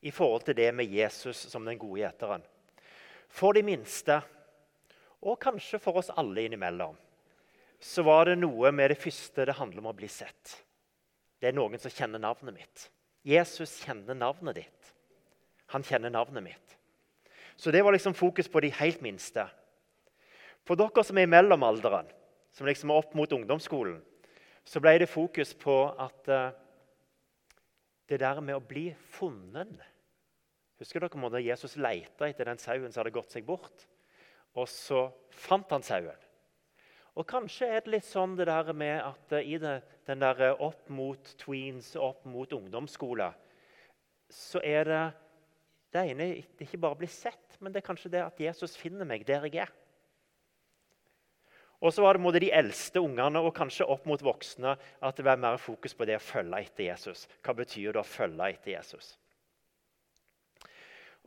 i forhold til det med Jesus som den gode gjeteren. For de minste, og kanskje for oss alle innimellom, så var det noe med det første det handler om å bli sett. Det er noen som kjenner navnet mitt. Jesus kjenner navnet ditt. Han kjenner navnet mitt. Så det var liksom fokus på de helt minste. For dere som er i mellomalderen, som liksom er opp mot ungdomsskolen, så ble det fokus på at uh, det der med å bli funnet Husker dere da Jesus leita etter den sauen som hadde gått seg bort? Og så fant han sauen. Og Kanskje er det litt sånn det der med at uh, i det, den der uh, opp mot tweens, opp mot ungdomsskole, så er det det ene det ikke bare å bli sett, men det er kanskje det at Jesus finner meg der jeg er. Og så var det mot de eldste ungene og kanskje opp mot voksne at det var mer fokus på det å følge etter Jesus. Hva betyr det å følge etter Jesus?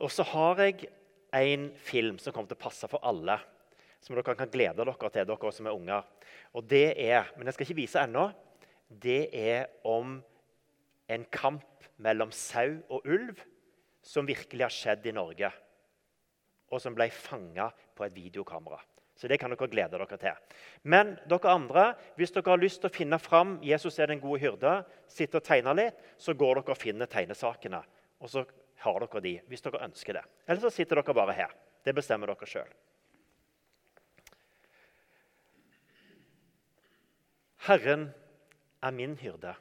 Og så har jeg en film som kommer til å passe for alle. Som dere kan glede dere til, dere som er unger. Og det er, Men jeg skal ikke vise ennå. Det er om en kamp mellom sau og ulv som virkelig har skjedd i Norge. Og som ble fanga på et videokamera. Så det kan dere glede dere til. Men dere andre, hvis dere har lyst til å finne fram Jesus er den gode hyrde, sitte og tegne litt, så går dere og finner tegnesakene. Og så har dere de, hvis dere ønsker det. Eller så sitter dere bare her. Det bestemmer dere sjøl. Herren er min hyrde.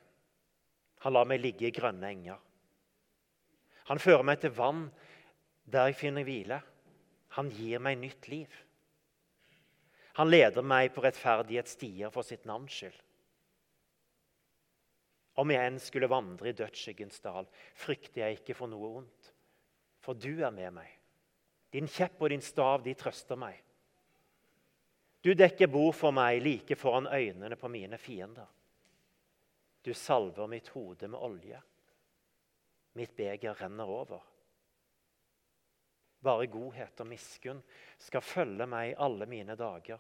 Han lar meg ligge i grønne enger. Han fører meg til vann der jeg finner hvile. Han gir meg nytt liv. Han leder meg på rettferdighetsstier for sitt navns skyld. Om jeg enn skulle vandre i dødsskyggens dal, frykter jeg ikke for noe ondt. For du er med meg. Din kjepp og din stav, de trøster meg. Du dekker bord for meg like foran øynene på mine fiender. Du salver mitt hode med olje. Mitt beger renner over. Bare godhet og miskunn skal følge meg alle mine dager,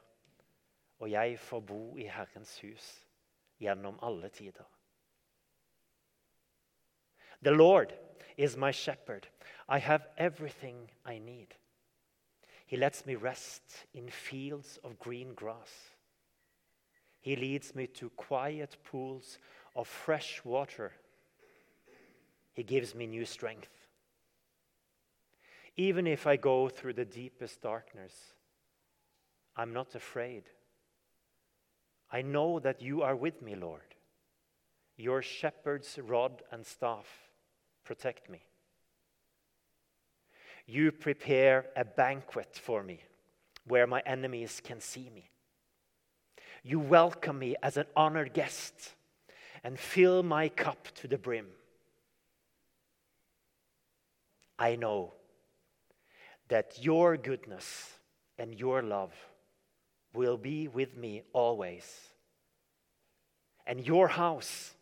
og jeg får bo i Herrens hus gjennom alle tider. The Lord is my shepherd. I have everything I need. He lets me rest in fields of green grass. He leads me to quiet pools of fresh water. He gives me new strength. Even if I go through the deepest darkness, I'm not afraid. I know that you are with me, Lord. Your shepherd's rod and staff protect me. You prepare a banquet for me where my enemies can see me. You welcome me as an honored guest and fill my cup to the brim. I know that your goodness and your love will be with me always. And your house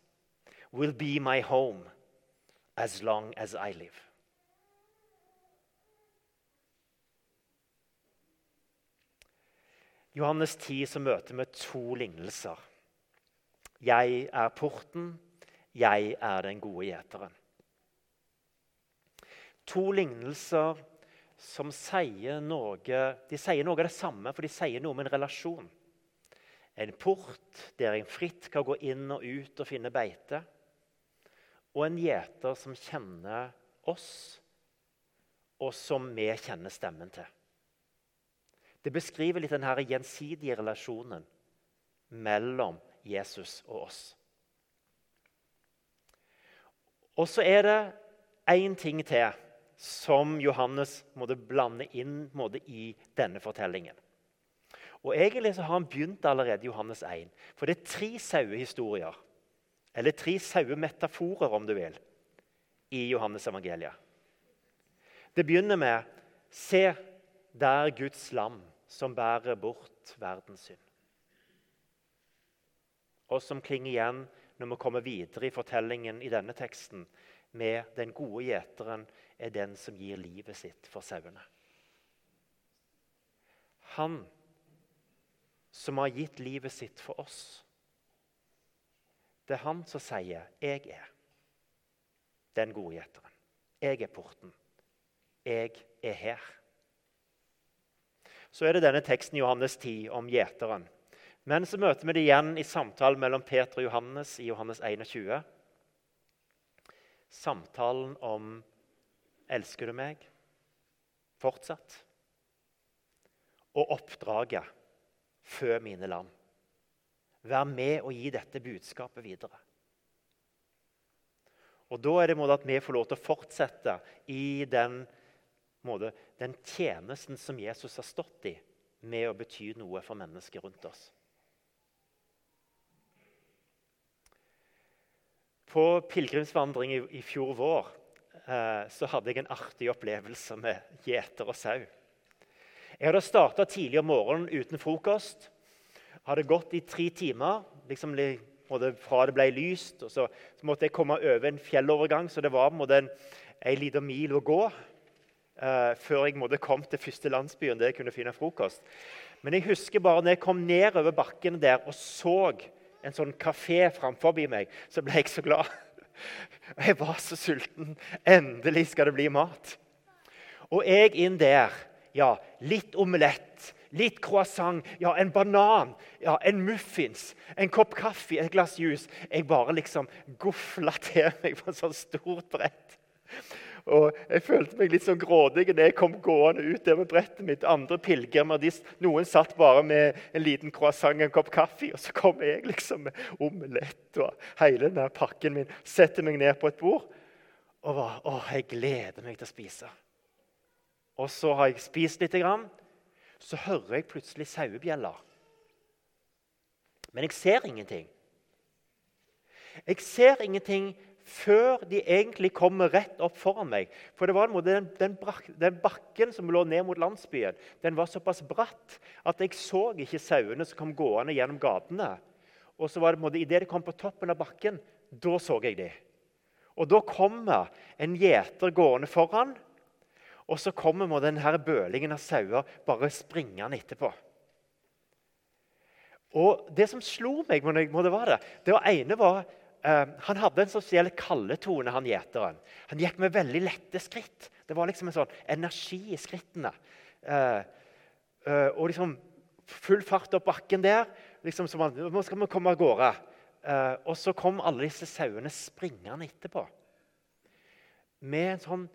will be my home as long as I live. Johannes 10 så møter vi to lignelser. Jeg er porten, jeg er den gode gjeteren. To lignelser som sier noe De sier noe av det samme, for de sier noe om en relasjon. En port der en fritt kan gå inn og ut og finne beite. Og en gjeter som kjenner oss, og som vi kjenner stemmen til. Det beskriver litt den gjensidige relasjonen mellom Jesus og oss. Og så er det én ting til som Johannes måtte blande inn måtte, i denne fortellingen. Og Egentlig så har han begynt allerede i Johannes 1. For det er tre sauehistorier, eller tre sauemetaforer, om du vil, i Johannes evangeliet. Det begynner med Se, der Guds lam som bærer bort verdens synd. Og som klinger igjen når vi kommer videre i fortellingen i denne teksten med den gode gjeteren er den som gir livet sitt for sauene. Han som har gitt livet sitt for oss. Det er han som sier 'Jeg er den gode gjeteren'. Jeg er porten. Jeg er her. Så er det denne teksten i Johannes 10 om gjeteren. Men så møter vi det igjen i samtalen mellom Peter og Johannes i Johannes 21. Samtalen om 'Elsker du meg?' fortsatt. Og oppdraget 'Fø mine lam'. Vær med og gi dette budskapet videre. Og Da er det måte at vi får lov til å fortsette i den, måte, den tjenesten som Jesus har stått i, med å bety noe for mennesker rundt oss. På pilegrimsvandring i, i, fjor vår så hadde jeg en artig opplevelse med gjeter og sau. Jeg hadde starta tidlig om morgenen uten frokost. Hadde gått i tre timer. liksom fra det ble lyst. og så, måtte jeg komme over en fjellovergang, så det var en, en liten mil å gå uh, før jeg måtte kom til første landsbyen der jeg kunne finne frokost. Men jeg husker bare når jeg kom nedover bakken der og så en sånn kafé framfor meg, så ble jeg så glad. Jeg var så sulten. Endelig skal det bli mat. Og jeg inn der. Ja, litt omelett litt croissant, ja, en banan, ja, en muffins, en kopp kaffe, et glass juice. Jeg bare liksom gofla til meg på et sånt stort brett. Og Jeg følte meg litt sånn grådig da jeg kom gående ut der med brettet mitt. Andre pilegrimer, noen satt bare med en liten croissant og en kopp kaffe. Og så kom jeg liksom med omelett og hele denne pakken min. Setter meg ned på et bord og var, å, jeg gleder meg til å spise. Og så har jeg spist lite grann så hører jeg plutselig sauebjeller. Men jeg ser ingenting. Jeg ser ingenting før de egentlig kommer rett opp foran meg. For det var en måte, den, den, den, bakken som lå ned mot landsbyen, den var såpass bratt at jeg så ikke sauene som kom gående gjennom gatene. Og så var det, Idet de kom på toppen av bakken, da så jeg de. Og Da kommer en gjeter gående foran og så kommer denne bølingen av sauer bare springende etterpå. Og Det som slo meg, må det være det, det var ene var uh, Han hadde en spesiell kalletone, han gjeteren. Han gikk med veldig lette skritt. Det var liksom en sånn energi i skrittene. Eh, eh, og liksom full fart opp bakken der. liksom som han, Nå skal vi komme av gårde. og så kom alle disse sauene springende etterpå. Med en sånn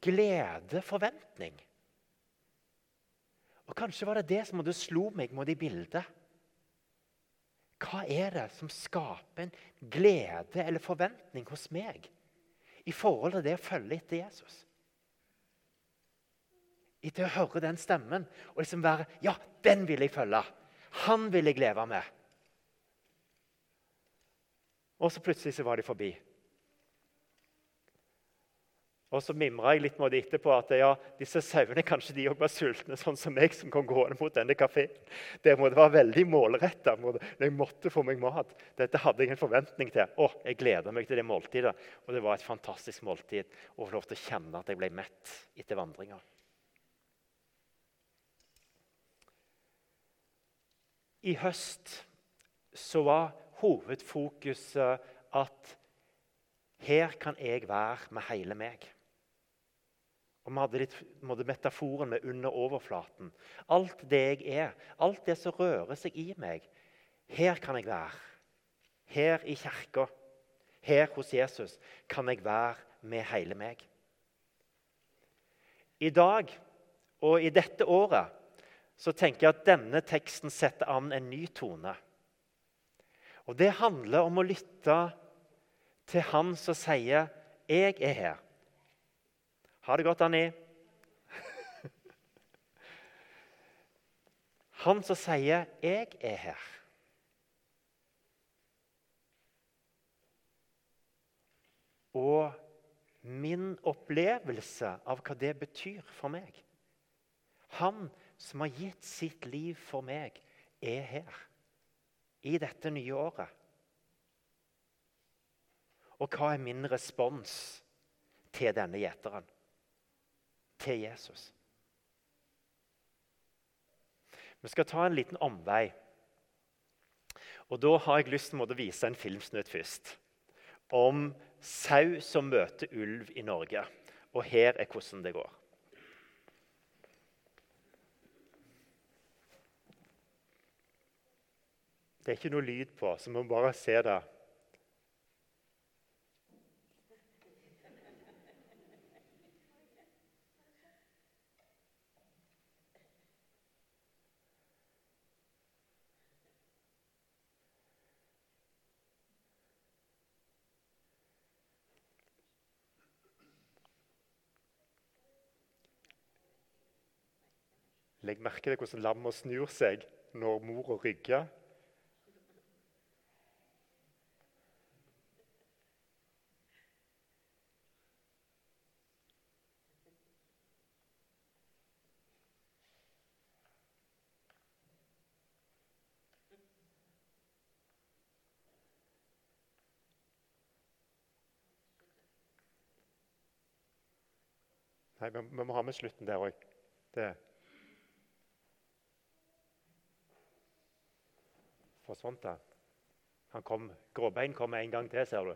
glede, forventning. Og Kanskje var det det som slo meg mot i bildet. Hva er det som skaper en glede eller forventning hos meg i forhold til det å følge etter Jesus? Etter å høre den stemmen og liksom være Ja, den vil jeg følge. Han vil jeg leve med. Og så plutselig så var de forbi. Og så mimra jeg litt med det etterpå at ja, disse sauene kanskje de også var sultne, sånn som meg som kom gående mot denne kafeen. Det måtte være veldig målretta jeg måtte få meg mat. Dette hadde jeg en forventning til. Å, jeg gleder meg til det måltidet. Og det var et fantastisk måltid å få lov til å kjenne at jeg ble mett etter vandringa. I høst så var hovedfokuset at her kan jeg være med hele meg. Og vi hadde litt metaforen med under overflaten. Alt det jeg er, alt det som rører seg i meg. Her kan jeg være. Her i kirka, her hos Jesus, kan jeg være med hele meg. I dag og i dette året så tenker jeg at denne teksten setter an en ny tone. Og Det handler om å lytte til Han som sier 'Jeg er her'. Ha det godt, Annie. Han som sier 'Jeg er her'. Og min opplevelse av hva det betyr for meg Han som har gitt sitt liv for meg, er her i dette nye året. Og hva er min respons til denne gjeteren? Til Jesus. Vi skal ta en liten omvei. Og Da har jeg lyst til å vise en filmsnutt først. Om sau som møter ulv i Norge. og her er hvordan det går. Det er ikke noe lyd på, så vi må bare se det. Legg merke til hvordan lammet snur seg når mora rygger. Nei, vi må ha med slutten der òg. Forsvant han? Han kom, Gråbein kom en gang til, ser du.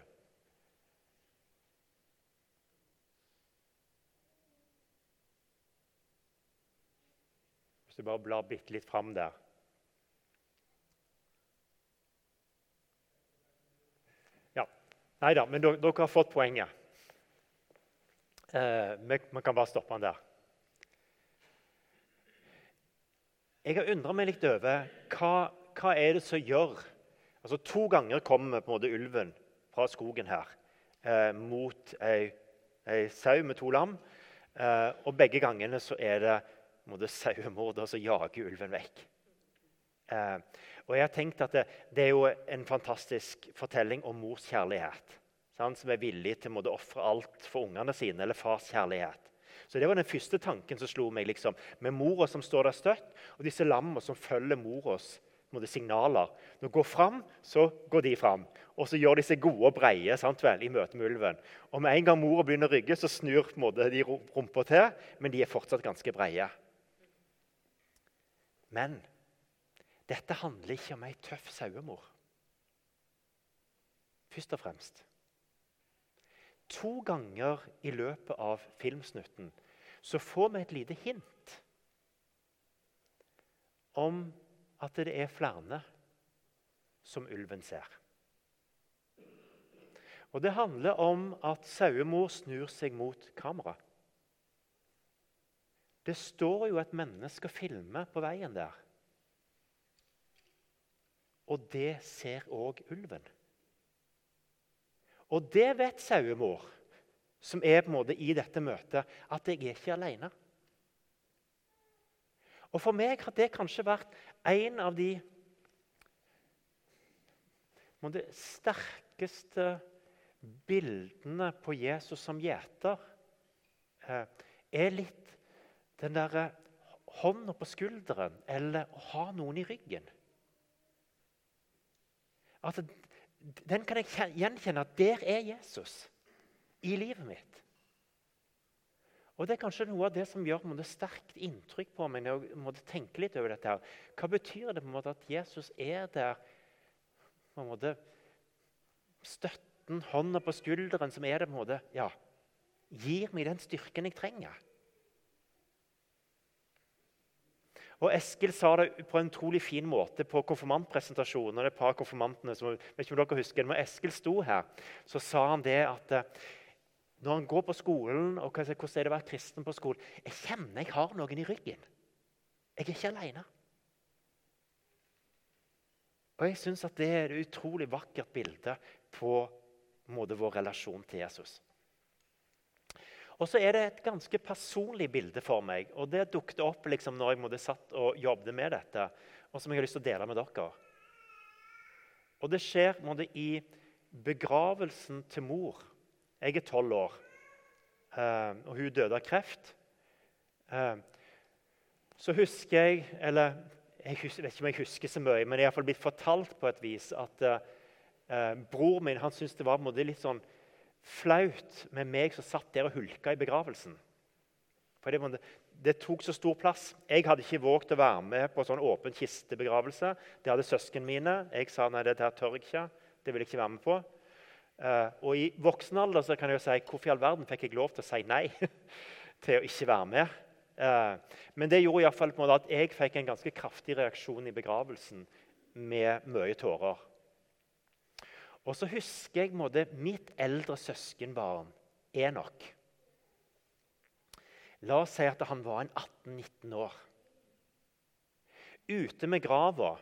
Hvis du bare blar bitte litt fram der. Ja. Nei da, men dere har fått poenget. Eh, man kan bare stoppe den der. Jeg har undra meg litt over hva, hva er det som gjør Altså, To ganger kommer på en måte ulven fra skogen her eh, mot ei, ei, sau med to lam. Eh, og begge gangene så er det en sauemorder som jager ulven vekk. Eh, og jeg har tenkt at det, det, er jo en fantastisk fortelling om mors kjærlighet sant, som er villig til å ofre alt for ungene sine, eller fars kjærlighet. Så Det var den første tanken som slo meg. liksom, Med mora som står der støtt, og disse lammene som følger moras signaler. Når de går fram, så går de fram. Og så gjør de seg gode og breie sant vel, i møte med ulven. Og Med en gang mora begynner å rygge, så snur måte, de rumpa til, men de er fortsatt ganske breie. Men dette handler ikke om ei tøff sauemor. Først og fremst. To ganger i løpet av filmsnutten så får vi et lite hint om at det er flere som ulven ser. Og Det handler om at sauemor snur seg mot kamera. Det står jo et menneske og filmer på veien der. Og det ser òg ulven. Og det vet sauemor, som er på en måte i dette møtet, at jeg er ikke alene. Og For meg har det kanskje vært en av de det sterkeste bildene på Jesus som gjeter. Eh, er litt den derre hånda på skulderen eller å ha noen i ryggen. Altså, den kan jeg gjenkjenne at der er Jesus i livet mitt. Og Det er kanskje noe av det som gjør måte, sterkt inntrykk på meg. når jeg måtte tenke litt over dette her. Hva betyr det på en måte at Jesus er der på en måte, Støtten, hånda på skulderen, som er det på en måte, ja, gir meg den styrken jeg trenger. Og Eskil sa det på en utrolig fin måte på konfirmantpresentasjonen. og det et par konfirmantene som, vet ikke om dere husker, Når Eskil sto her, så sa han det at eh, når han går på skolen og Hvordan er det å være kristen på skolen? Jeg kjenner jeg har noen i ryggen. Jeg er ikke alene. Og Jeg syns det er et utrolig vakkert bilde på måte, vår relasjon til Jesus. Og så er det et ganske personlig bilde for meg. og Det dukket opp liksom når jeg måtte satt og jobbet med dette, og som jeg har lyst til å dele med dere. Og Det skjer måtte, i begravelsen til mor. Jeg er tolv år, eh, og hun døde av kreft. Eh, så husker jeg Eller jeg husker, vet ikke om jeg husker så mye, men jeg har blitt fortalt på et vis at eh, bror min han syntes det var litt sånn flaut med meg som satt der og hulka i begravelsen. For det, det, tok så stor plass. Jeg hadde ikke våget å være med på sånn åpen kistebegravelse. Det hadde søsknene mine. Jeg sa nei, det der tør jeg ikke. Det vil jeg ikke være med på. Uh, og i voksen alder så kan jeg jo si hvorfor i all verden fikk jeg lov til å si nei til å ikke være med. Uh, men det gjorde i hvert fall på en måte at jeg fikk en ganske kraftig reaksjon i begravelsen med mye tårer. Og så husker jeg måte, mitt eldre søskenbarn Enok. La oss si at han var en 18-19 år. Ute med grava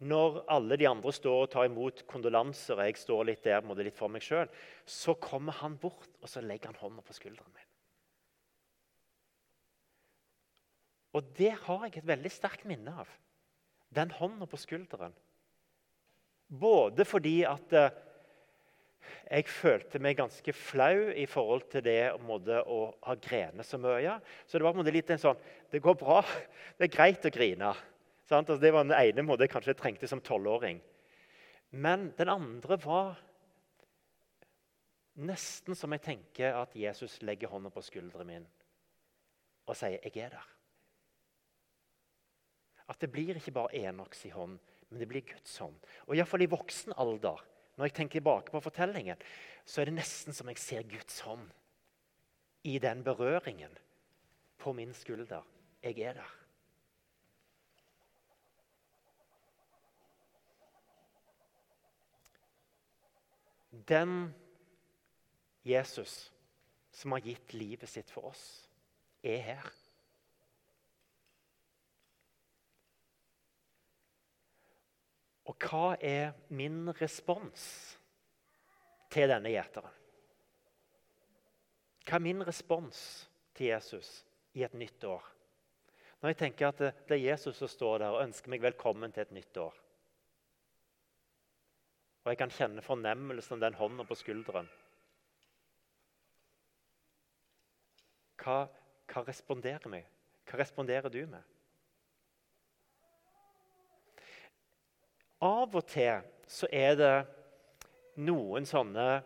når alle de andre står og tar imot kondolanser, og jeg står litt der måtte litt for meg sjøl, så kommer han bort og så legger han hånda på skulderen min. Og det har jeg et veldig sterkt minne av. Den hånda på skulderen. Både fordi at eh, jeg følte meg ganske flau i forhold til det måte, å ha grenet så mye. Så det var en litt en sånn Det går bra. Det er greit å grine. Altså, det var den ene måten jeg kanskje trengte som tolvåring. Men den andre var nesten som jeg tenker at Jesus legger hånda på skulderen min og sier 'Jeg er der'. At det blir ikke bare Enoks i hånd, men det blir Guds hånd. Og Iallfall i voksen alder, når jeg tenker tilbake på fortellingen, så er det nesten som jeg ser Guds hånd i den berøringen på min skulder. Jeg er der. Den Jesus som har gitt livet sitt for oss, er her. Og hva er min respons til denne gjeteren? Hva er min respons til Jesus i et nytt år? Når jeg tenker at det er Jesus som står der og ønsker meg velkommen til et nytt år. Og jeg kan kjenne fornemmelsen den hånda på skulderen. Hva, hva responderer vi? Hva responderer du med? Av og til så er det noen sånne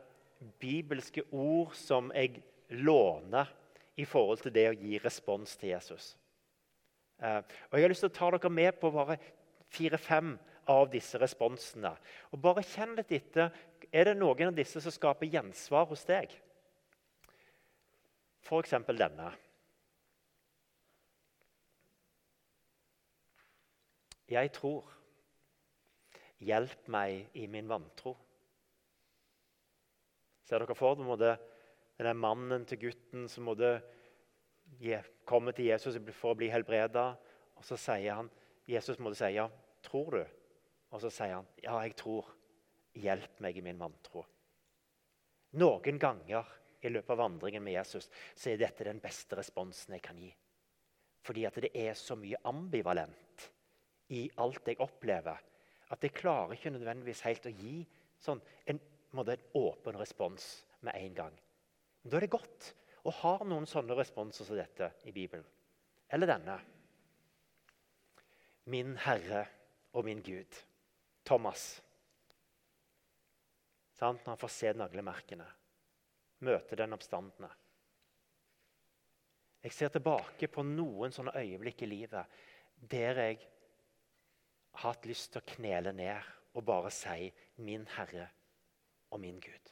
bibelske ord som jeg låner i forhold til det å gi respons til Jesus. Eh, og Jeg har lyst til å ta dere med på bare fire-fem av disse responsene. Og Bare kjenn litt etter. Er det noen av disse som skaper gjensvar hos deg? F.eks. denne. Jeg tror. Hjelp meg i min vantro. Ser dere for dere denne mannen til gutten som måtte komme til Jesus for å bli helbreda? Og så sier han, Jesus måtte si ja, tror du? Og så sier han, 'Ja, jeg tror. Hjelp meg i min vantro.' Noen ganger i løpet av vandringen med Jesus så er dette den beste responsen jeg kan gi. Fordi at det er så mye ambivalent i alt jeg opplever, at jeg klarer ikke nødvendigvis helt å gi sånn, en, en, åpen respons med en gang. Men da er det godt å ha noen sånne responser som dette i Bibelen. Eller denne. Min Herre og min Gud. Thomas. Når han får se naglemerkene, møte den oppstandende. Jeg ser tilbake på noen sånne øyeblikk i livet der jeg har hatt lyst til å knele ned og bare si 'min Herre og min Gud'.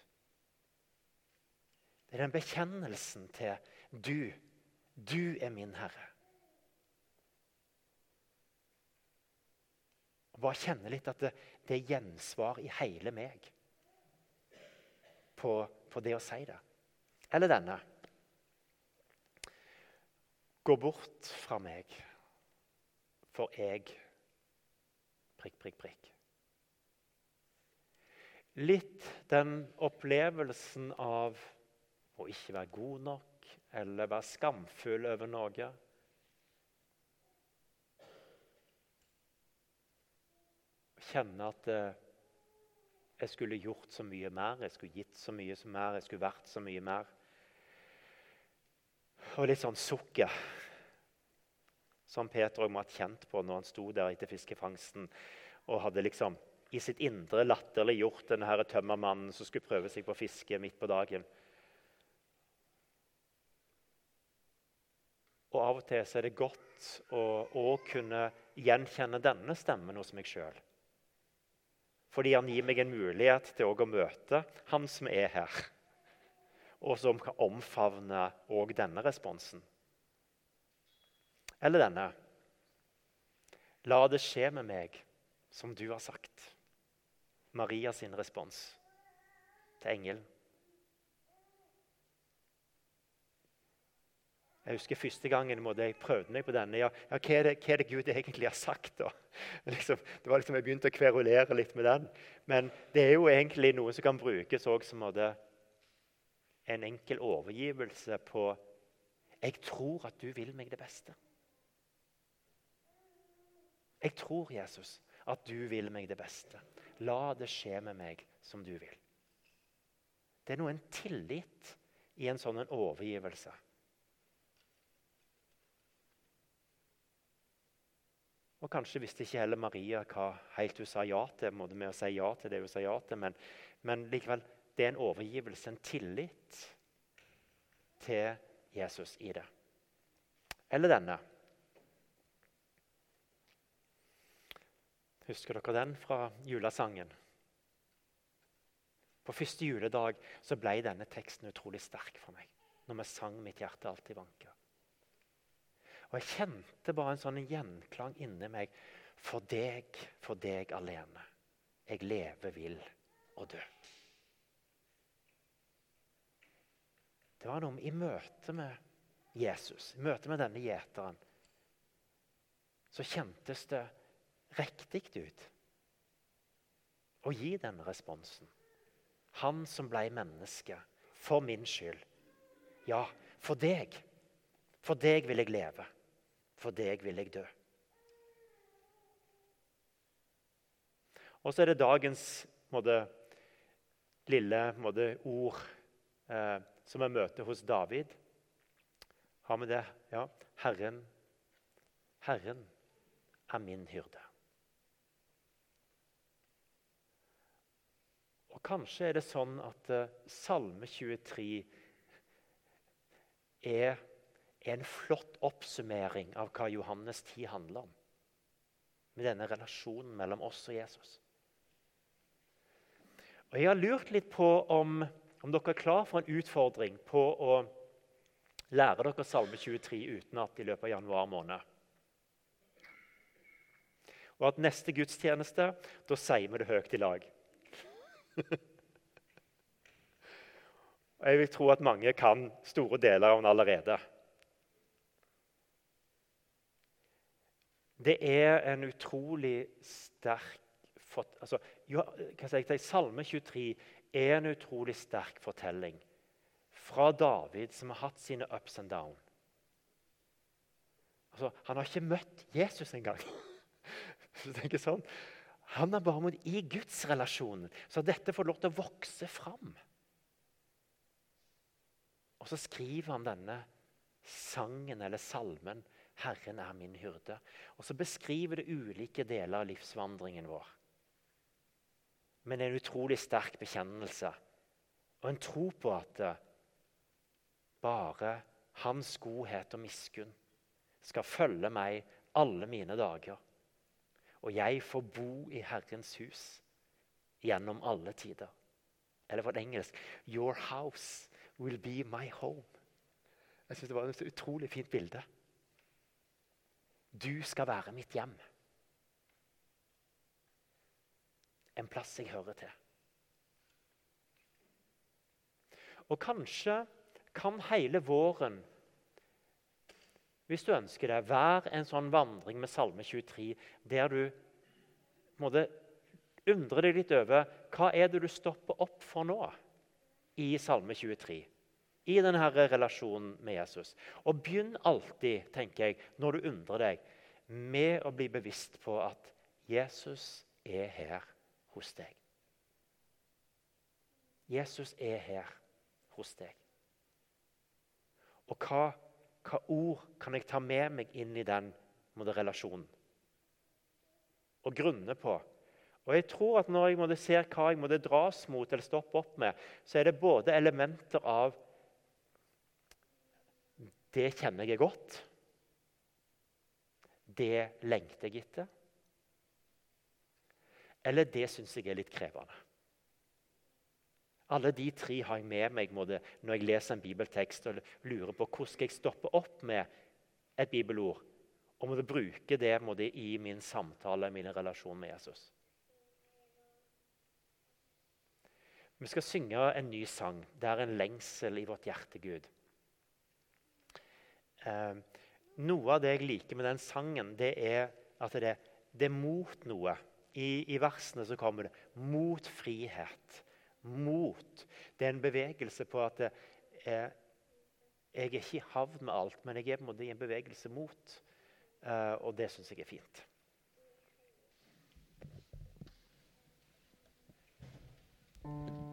Det er den bekjennelsen til 'du, du er min Herre'. Og bare kjenne litt at det, det er gjensvar i hele meg på, på det å si det. Eller denne. Gå bort fra meg, for jeg prikk, prikk, prikk. Litt den opplevelsen av å ikke være god nok eller være skamfull over noe. Kjenne at eh, jeg skulle gjort så mye mer, jeg skulle gitt så mye mer, jeg skulle vært så mye mer. Og litt sånn sukker, som Peter må ha kjent på når han sto der etter fiskefangsten og hadde liksom i sitt indre latterliggjort denne tømmermannen som skulle prøve seg på fiske midt på dagen. Og Av og til er det godt å, å kunne gjenkjenne denne stemmen hos meg sjøl. Fordi han gir meg en mulighet til å møte han som er her, og som kan omfavne òg denne responsen. Eller denne. La det skje med meg som du har sagt. Maria sin respons til engelen. Jeg husker Første gangen jeg prøvde meg på denne. Ja, ja, hva, er det, hva, er det, Gud egentlig har sagt? da? Liksom, det var liksom, Jeg begynte å kverulere litt med den. Men det er jo egentlig noe som kan brukes som en enkel overgivelse på Jeg tror at du vil meg det beste. Jeg tror, Jesus, at du vil meg det beste. La det skje med meg som du vil. Det er noe en tillit i en sånn overgivelse. Og Kanskje visste ikke heller Maria hva helt hun sa ja til. med å si ja til det hun sa ja til, men, men likevel, det er en overgivelse, en tillit til Jesus i det. Eller denne. Husker dere den fra julesangen? På første juledag så ble denne teksten utrolig sterk for meg. Når vi sang 'Mitt hjerte alltid vanker'. Og jeg kjente bare en sånn gjenklang inni meg. For deg, for deg alene. Jeg lever, vil og dø. Det var noe i møte med Jesus, i møte med denne gjeteren, så kjentes det riktig ut å gi denne responsen. Han som ble menneske for min skyld. Ja, for deg. For deg vil jeg leve. For deg vil jeg dø. Og så er det dagens måte, lille måte, ord eh, som vi møter hos David. Har vi det? Ja. Herren, Herren er min hyrde. Og Kanskje er det sånn at uh, Salme 23 er er en flott oppsummering av hva Johannes 10 handler om. Med denne relasjonen mellom oss og Jesus. Og Jeg har lurt litt på om, om dere er klar for en utfordring på å lære dere Salme 23 utenat i løpet av januar måned. Og at neste gudstjeneste, da sier vi det høyt i lag. Og Jeg vil tro at mange kan store deler av den allerede. Det er en utrolig sterk altså, jo, si, Salme 23 er en utrolig sterk fortelling fra David, som har hatt sine ups and down. Altså, han har ikke møtt Jesus engang. sånn. Han er bare mot i gudsrelasjonen, så dette får lov til å vokse fram. Og så skriver han denne sangen eller salmen 'Herren er min hyrde'. Og Så beskriver det ulike deler av livsvandringen vår. Men det er en utrolig sterk bekjennelse og en tro på at bare Hans godhet og miskunn skal følge meg alle mine dager. Og jeg får bo i Herrens hus gjennom alle tider. Eller på engelsk 'Your house will be my home'. Jeg synes Det var et utrolig fint bilde. Du skal være mitt hjem. En plass jeg hører til. Og kanskje kan hele våren, hvis du ønsker det, være en sånn vandring med Salme 23, der du måtte undre deg litt over hva er det du stopper opp for nå i Salme 23 i denne relasjonen med Jesus. Og begynn alltid, tenker jeg, når du undrer deg, med å bli bevisst på at Jesus er her hos deg. Jesus er her hos deg. Og hva, hva ord kan jeg ta med meg inn i den relasjonen? Og grunne på. Og jeg tror at Når jeg ser hva jeg må dras mot eller stoppe opp med, så er det både elementer av det kjenner jeg godt. Det lengter jeg etter. Eller det syns jeg er litt krevende. Alle de tre har jeg med meg når jeg leser en bibeltekst og lurer på hvordan skal jeg stoppe opp med et bibelord og måtte bruke det i min samtale, min relasjon med Jesus. Vi skal synge en ny sang. Det er en lengsel i vårt hjerte, Gud. Eh, noe av det jeg liker med den sangen, det er at det, det er mot noe. I, I, versene så kommer det mot frihet. Mot. Det er en bevegelse på at det eh, jeg er ikke i havn med alt, men jeg er på en måte i en bevegelse mot. Eh, og det syns jeg er fint. thank